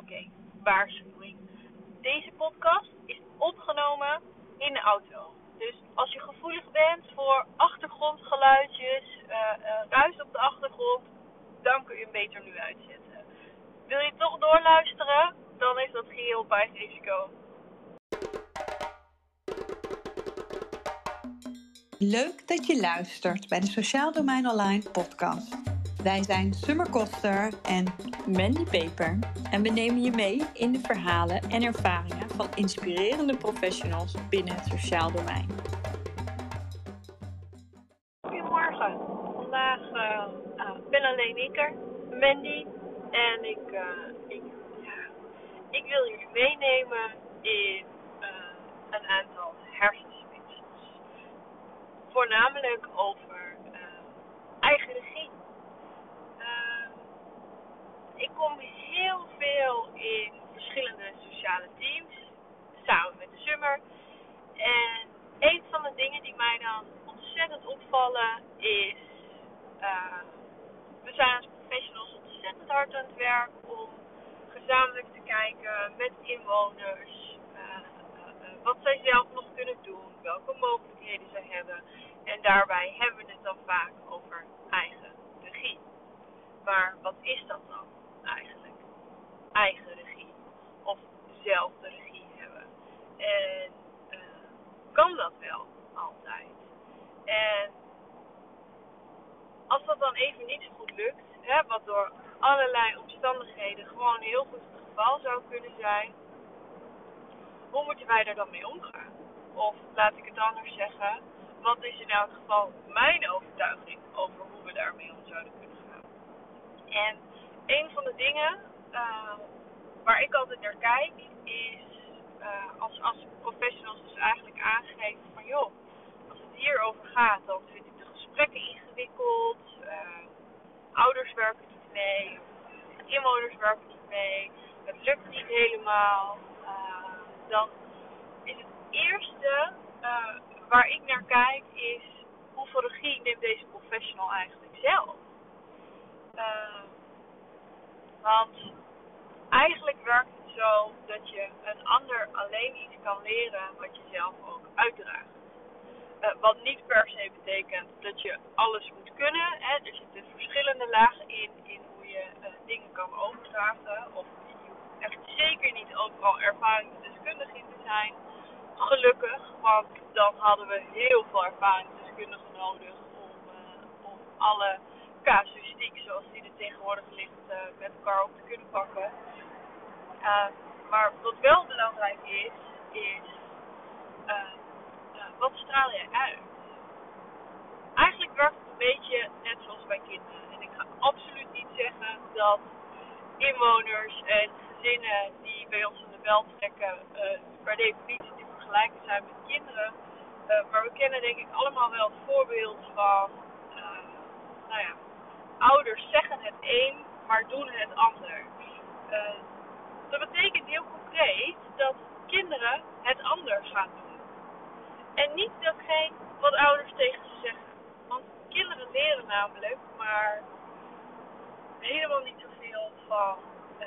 Oké, waarschuwing. Deze podcast is opgenomen in de auto. Dus als je gevoelig bent voor achtergrondgeluidjes, uh, uh, ruis op de achtergrond, dan kun je hem beter nu uitzetten. Wil je toch doorluisteren? Dan is dat geheel eigen risico. Leuk dat je luistert bij de Sociaal Domein Online podcast. Wij zijn Summer Koster en Mandy Peper en we nemen je mee in de verhalen en ervaringen van inspirerende professionals binnen het sociaal domein. Goedemorgen. Vandaag uh, uh, ben alleen ik er, Mandy, en ik, uh, ik, ja, ik wil jullie meenemen in een aantal hersenspinsels. Voornamelijk over eigen regie ik kom heel veel in verschillende sociale teams, samen met de Summer. En een van de dingen die mij dan ontzettend opvallen is, uh, we zijn als professionals ontzettend hard aan het werk om gezamenlijk te kijken met inwoners uh, uh, wat zij zelf nog kunnen doen, welke mogelijkheden zij hebben. En daarbij hebben we het dan vaak over eigen regie. Maar wat is dat dan? Eigenlijk. Eigen regie. Of zelf de regie hebben. En uh, kan dat wel altijd. En als dat dan even niet zo goed lukt, hè, wat door allerlei omstandigheden gewoon heel goed het geval zou kunnen zijn, hoe moeten wij daar dan mee omgaan? Of laat ik het anders zeggen, wat is in elk geval mijn overtuiging over hoe we daarmee om zouden kunnen gaan? En een van de dingen uh, waar ik altijd naar kijk is uh, als, als professionals dus eigenlijk aangeven van joh, als het hierover gaat, dan vind ik de gesprekken ingewikkeld, uh, ouders werken niet mee, inwoners werken niet mee, het lukt niet helemaal, dan is het eerste waar ik naar kijk is hoeveel regie neemt deze professional eigenlijk zelf. Want eigenlijk werkt het zo dat je een ander alleen iets kan leren wat je zelf ook uitdraagt. Uh, wat niet per se betekent dat je alles moet kunnen. Hè. Er zitten verschillende lagen in, in hoe je uh, dingen kan overdragen. Of echt zeker niet overal ervaringsdeskundig in te zijn. Gelukkig, want dan hadden we heel veel ervaringsdeskundigen nodig om, uh, om alle zoals die er tegenwoordig ligt uh, met elkaar op te kunnen pakken. Uh, maar wat wel belangrijk is, is uh, wat straal jij uit? Eigenlijk werkt het een beetje net zoals bij kinderen. En ik ga absoluut niet zeggen dat inwoners en gezinnen die bij ons in de bel trekken per definitie te vergelijken zijn met kinderen. maar we kennen denk ik allemaal wel het voorbeeld van nou ja, ouders zeggen het een, maar doen het ander. Uh, dat betekent heel concreet dat kinderen het anders gaan doen. En niet datgene wat ouders tegen ze zeggen. Want kinderen leren namelijk maar helemaal niet zoveel van uh,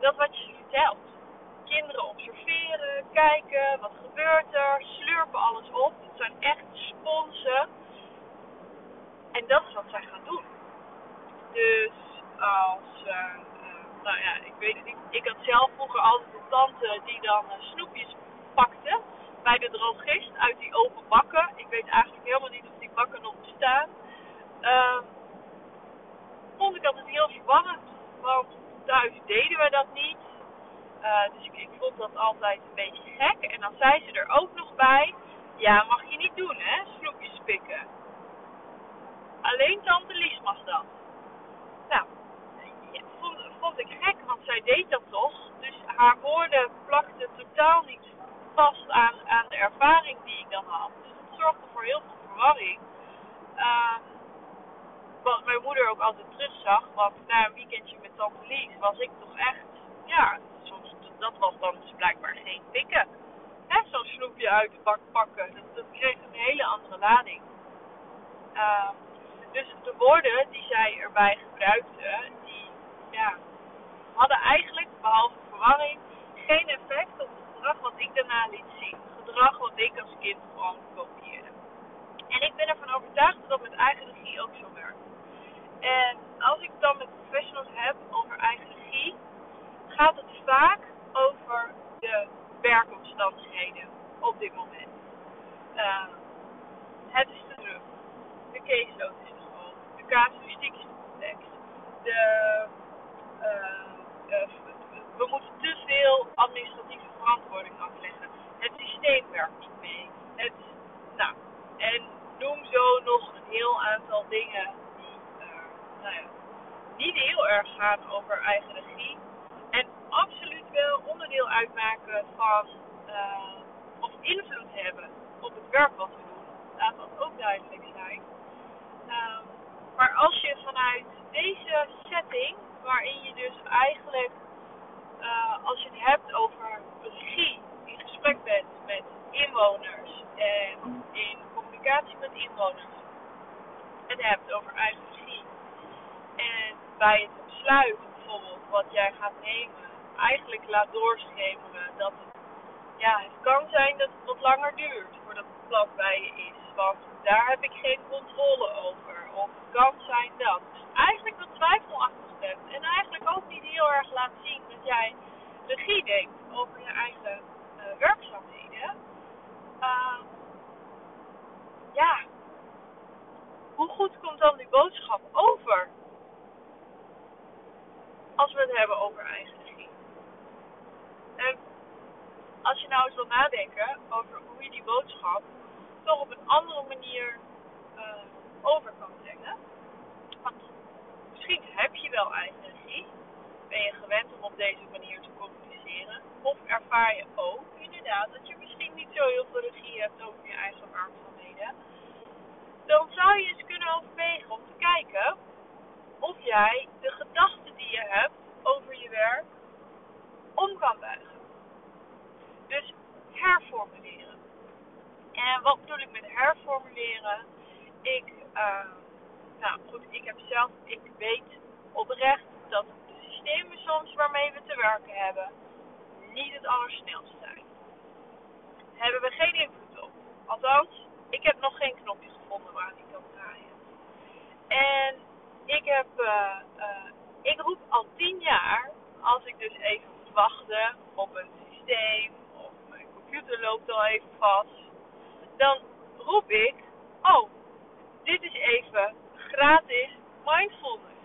dat wat je vertelt. Kinderen observeren, kijken, wat gebeurt er, slurpen alles op. Het zijn echt sponsen. En dat is wat zij gaan doen. Dus als, uh, nou ja, ik weet het niet. Ik had zelf vroeger altijd een tante die dan uh, snoepjes pakte bij de drogist uit die open bakken. Ik weet eigenlijk helemaal niet of die bakken nog bestaan. Uh, vond ik altijd heel verwarrend, want thuis deden we dat niet. dus ik, ik vond dat altijd een beetje gek. En dan zei ze er ook nog bij: Ja, mag je niet doen, hè? Snoepjes pikken. Alleen tante Lies mag dat. Vond, ik gek, want zij deed dat toch. Dus haar woorden plakten totaal niet vast aan, aan de ervaring die ik dan had. Dus het zorgde voor heel veel verwarring. Uh, wat mijn moeder ook altijd terugzag, want na een weekendje met tante Lies was ik toch echt, ja, soms, dat was dan dus blijkbaar geen pikken. Zo'n snoepje uit de bak pakken, dat, kreeg een hele andere lading. Uh, dus de woorden die zij erbij gebruikte, die ja, hadden eigenlijk, behalve verwarring, geen effect op het gedrag wat ik daarna liet zien. Gedrag wat ik als kind gewoon kopieerde. En ik ben ervan overtuigd dat dat met eigen regie ook zo werkt. En als ik het dan met professionals heb over eigen regie, gaat het vaak over de werkomstandigheden op dit moment. Ehm, aantal dingen die eh, nou niet heel erg gaan over eigen regie. En absoluut wel onderdeel uitmaken van eh, of invloed hebben op het werk wat we doen. Laat dat ook duidelijk zijn. Ehm, maar als je vanuit deze setting, waarin je dus eigenlijk, eh, als je het hebt over regie, in gesprek bent met inwoners en in communicatie met inwoners, hebt over eigen regie. En bij het besluit bijvoorbeeld wat jij gaat nemen, eigenlijk laat doorschemeren dat het, ja, het kan zijn dat het wat langer duurt voordat het plan bij je is. Want daar heb ik geen controle over. Of het kan zijn dat. Dus eigenlijk wat twijfelachtig bent. En eigenlijk ook niet heel erg laat zien dat jij regie neemt over je eigen uh, werkzaamheden. Uh, ja, goed komt dan die boodschap over? Als we het hebben over eigen regie. En als je nou eens wil nadenken over hoe je die boodschap toch op een andere manier uh, over kan brengen. Want misschien heb je wel eigen regie. Ben je gewend om op deze manier te communiceren. Of ervaar je ook inderdaad dat je misschien niet zo heel veel regie hebt over je eigen werkzaamheden. Dan zou je eens kunnen overwegen om te kijken of jij de gedachten die je hebt over je werk om kan buigen. Dus herformuleren. En wat bedoel ik met herformuleren? Ik, uh, nou goed, ik heb zelf, ik weet oprecht dat de systemen soms waarmee we te werken hebben niet het allersnelst zijn. Hebben we geen invloed op. Althans, ik heb nog geen knopje gevonden waar ik kan draaien. En ik heb, uh, uh, ik roep al tien jaar, als ik dus even moet wachten op een systeem, of mijn computer loopt al even vast, dan roep ik, oh, dit is even gratis mindfulness.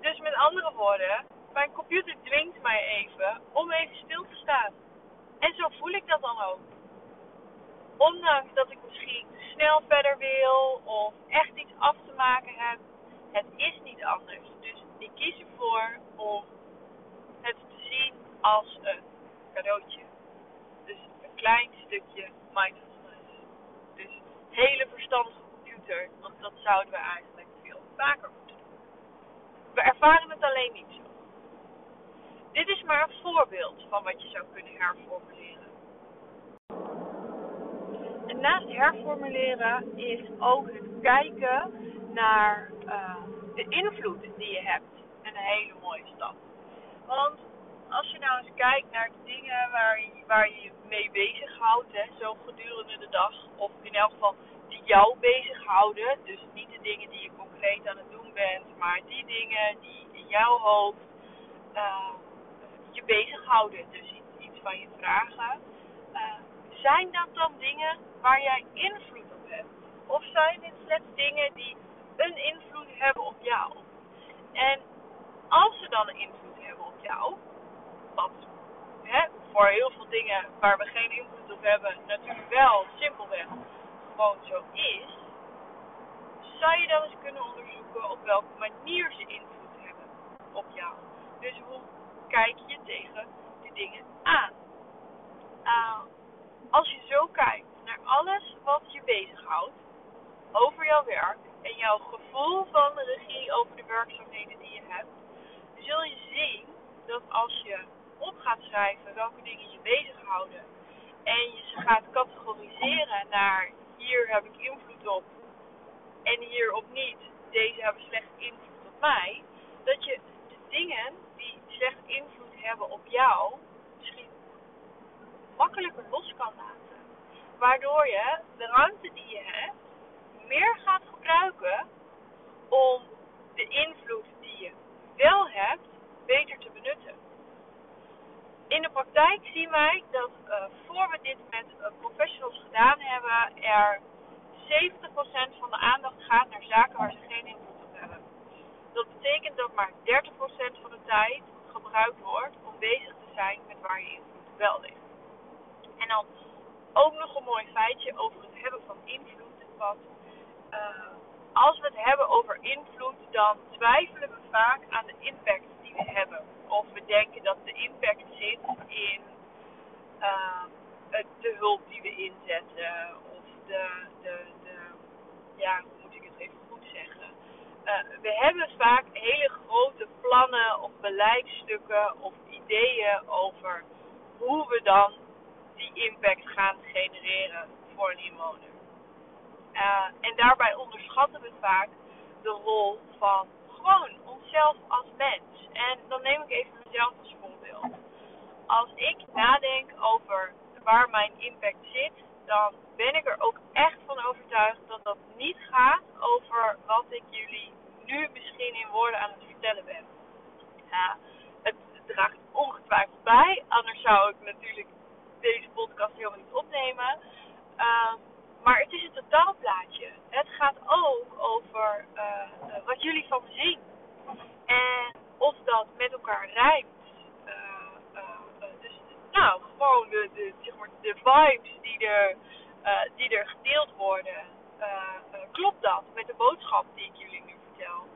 Dus met andere woorden, mijn computer dwingt mij even om even stil te staan. En zo voel ik dat dan ook. Ondanks dat ik misschien snel verder wil of echt iets af te maken heb, het is niet anders. Dus ik kies ervoor om het te zien als een cadeautje klein stukje mindfulness. Dus hele verstandige computer, want dat zouden we eigenlijk veel vaker moeten doen. We ervaren het alleen niet zo. Dit is maar een voorbeeld van wat je zou kunnen herformuleren. En naast herformuleren is ook het kijken naar uh, de invloed die je hebt een hele mooie stap. Want als je nou eens kijkt naar de dingen waar je, waar je mee bezighoudt, hè, zo gedurende de dag, of in elk geval die jou bezighouden, dus niet de dingen die je concreet aan het doen bent, maar die dingen die in jouw hoofd uh, je bezighouden, dus iets, van je vragen, uh, zijn dat dan dingen waar jij invloed op hebt? Of zijn dit slechts dingen die een invloed hebben op jou? En als ze dan een invloed hebben op jou, wat hè, voor heel veel dingen waar we geen invloed op hebben, natuurlijk wel simpelweg gewoon zo is, zou je dan eens kunnen onderzoeken op welke manier ze invloed hebben op jou. Dus hoe kijk je tegen die dingen aan? Uh, als je zo kijkt naar alles wat je bezighoudt over jouw werk en jouw gevoel van de regie over de werkzaamheden die je hebt, zul je zien dat als je op gaat schrijven welke dingen je bezighouden. En je ze gaat categoriseren naar hier heb ik invloed op en hierop niet. Deze hebben slecht invloed op mij. Dat je de dingen die slecht invloed hebben op jou misschien makkelijker los kan laten. Waardoor je de ruimte die je hebt meer gaat gebruiken om de invloed die je wel hebt beter te benutten in de praktijk zien wij dat uh, voor we dit met uh, professionals gedaan hebben, er 70% van de aandacht gaat naar zaken waar ze geen invloed op hebben. Dat betekent dat maar 30% van de tijd gebruikt wordt om bezig te zijn met waar je invloed wel ligt. En dan ook nog een mooi feitje over het hebben van invloed. Wat uh, als we het hebben over invloed, dan twijfelen we vaak aan de impact die we hebben. Of we denken dat de impact zit in uh, de hulp die we inzetten. Of de, de, de, ja, hoe moet ik het even goed zeggen. Uh, we hebben vaak hele grote plannen of beleidsstukken of ideeën over hoe we dan die impact gaan genereren voor een inwoner. Uh, en daarbij onderschatten we vaak de rol van gewoon onszelf als mens. En dan neem ik even mezelf als voorbeeld. Als ik nadenk over waar mijn impact zit, dan ben ik er ook echt van overtuigd dat dat niet gaat over wat ik jullie nu misschien in woorden aan het vertellen ben. Ja, het, draagt ongetwijfeld bij, anders zou ik natuurlijk deze podcast helemaal niet opnemen. Uh, maar het is een totaalplaatje. Het gaat ook over uh, wat jullie van me zien. En of dat met elkaar rijmt. Uh, dus nou, gewoon de, de, zeg maar, de vibes die er, die er gedeeld worden. klopt dat met de boodschap die ik jullie nu vertel?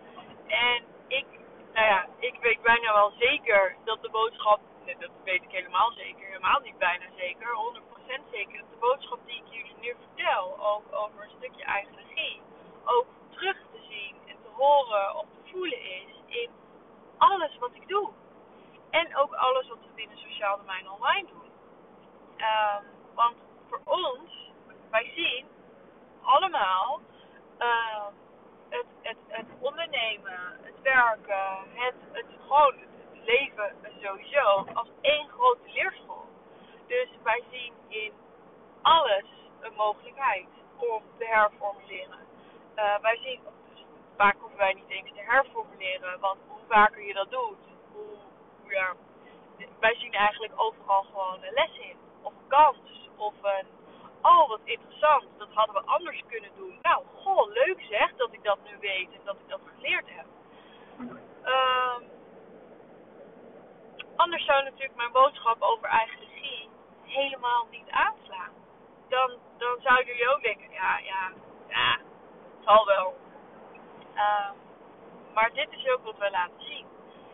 En ik, nou ja, ik weet bijna wel zeker dat de boodschap, dat weet ik helemaal zeker, helemaal niet bijna zeker, 100% zeker, dat de boodschap die ik jullie nu vertel, ook over een stukje eigen regie, ook terug te zien en te horen of te voelen is in alles wat ik doe. En ook alles wat we binnen sociaal domein online doen. Um, want voor ons, wij zien allemaal uh, het, het, het ondernemen, het werken, het, het gewoon leven sowieso als één grote leerschool. Dus wij zien in alles een mogelijkheid om te herformuleren. Uh, wij zien, dus vaak hoeven wij niet eens te herformuleren, want hoe vaker je dat doet, hoe, ja, wij zien eigenlijk overal gewoon een les in. Of een kans, of een, oh wat interessant, dat hadden we anders kunnen doen. Nou, goh, leuk zeg dat ik dat nu weet en dat ik dat geleerd heb. Uh, anders zou natuurlijk mijn boodschap over eigen regie helemaal niet aanslaan. Dan, dan zouden jullie ook denken, ja, ja, ja, zal wel. Uh, maar dit is ook wat we laten zien.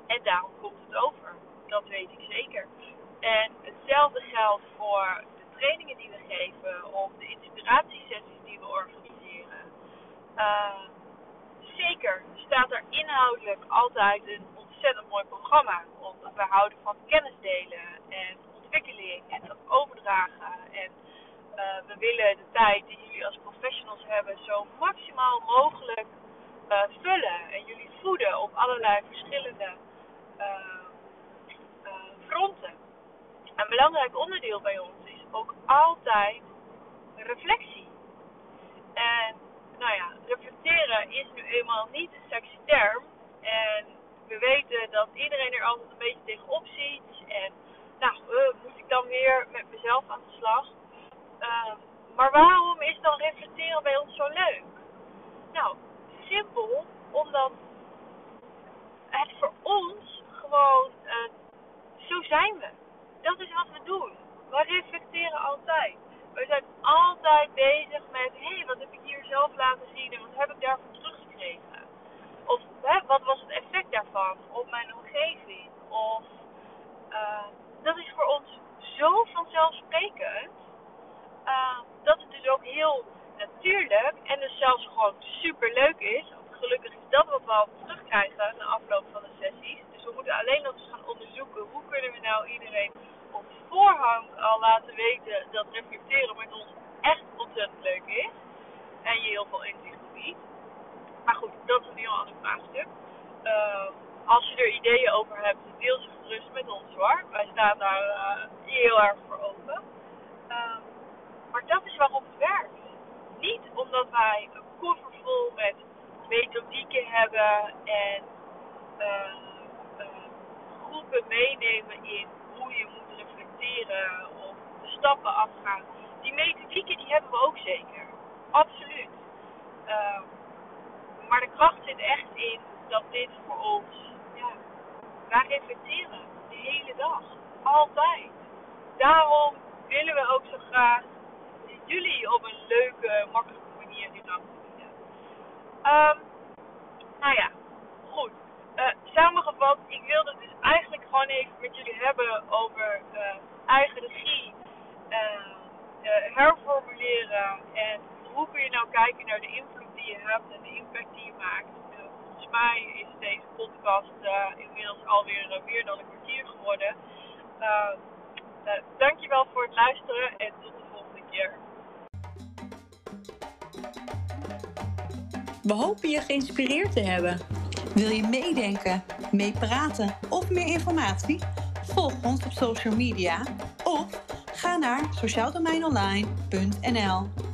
En daarom komt het over. Dat weet ik zeker. En hetzelfde geldt voor de trainingen die we geven of de inspiratiesessies die we organiseren. Uh, zeker staat er inhoudelijk altijd een ontzettend mooi programma. Omdat we houden van kennis delen en ontwikkeling en dat overdragen. En uh, we willen de tijd die jullie als professionals hebben zo maximaal mogelijk uh, vullen. En jullie voeden op allerlei verschillende uh, fronten. Een belangrijk onderdeel bij ons is ook altijd reflectie. En nou ja, reflecteren is nu eenmaal niet een sexy term. En we weten dat iedereen er altijd een beetje tegenop ziet. En nou, uh, moet ik dan weer met mezelf aan de slag? Uh, maar waarom is dan reflecteren bij ons zo leuk? Nou, simpel, omdat het voor ons gewoon, uh, zo zijn we. Dat is wat we doen. We reflecteren altijd. We zijn altijd bezig met, hé, hey, wat heb ik hier zelf laten zien en wat heb ik daarvoor teruggekregen? Of hè, wat was het effect daarvan op mijn omgeving? Of uh, dat is voor ons zo vanzelfsprekend uh, dat het dus ook heel natuurlijk en dus zelfs gewoon super leuk is. Gelukkig is dat wat we al terugkrijgen na afloop van de sessies. Dus we moeten alleen nog eens gaan onderzoeken hoe kunnen we nou iedereen op voorhand al laten weten dat reflecteren met ons ontzettend leuk is. En je heel veel inzicht biedt. Maar goed, dat is een heel ander vraagstuk. Uh, als je er ideeën over hebt, deel ze gerust met ons hoor. Wij staan daar uh, heel erg voor open. Uh, maar dat is waarom het werkt. Niet omdat wij een koffer vol met methodieken hebben en uh, groepen meenemen in hoe je moet reflecteren of de stappen afgaan. Die methodieken die hebben we ook zeker. Absoluut. Uh, maar de kracht zit echt in dat dit voor ons, ja, wij reflecteren de hele dag. Altijd. Daarom willen we ook zo graag jullie op een leuke, makkelijke manier dit aan bieden. Um, nou ja, goed. Uh, samengevat, ik wilde dus eigenlijk gewoon even met jullie hebben over uh, eigen regie, uh, herformuleren en hoe kun je nou kijken naar de invloed die je hebt en de impact die je maakt. volgens mij is deze podcast inmiddels alweer meer dan een kwartier geworden. dankjewel voor het luisteren en tot de volgende keer. We hopen je geïnspireerd te hebben. Wil je meedenken, meepraten of meer informatie? Volg ons op social media of naar sociaaldomeinonline.nl.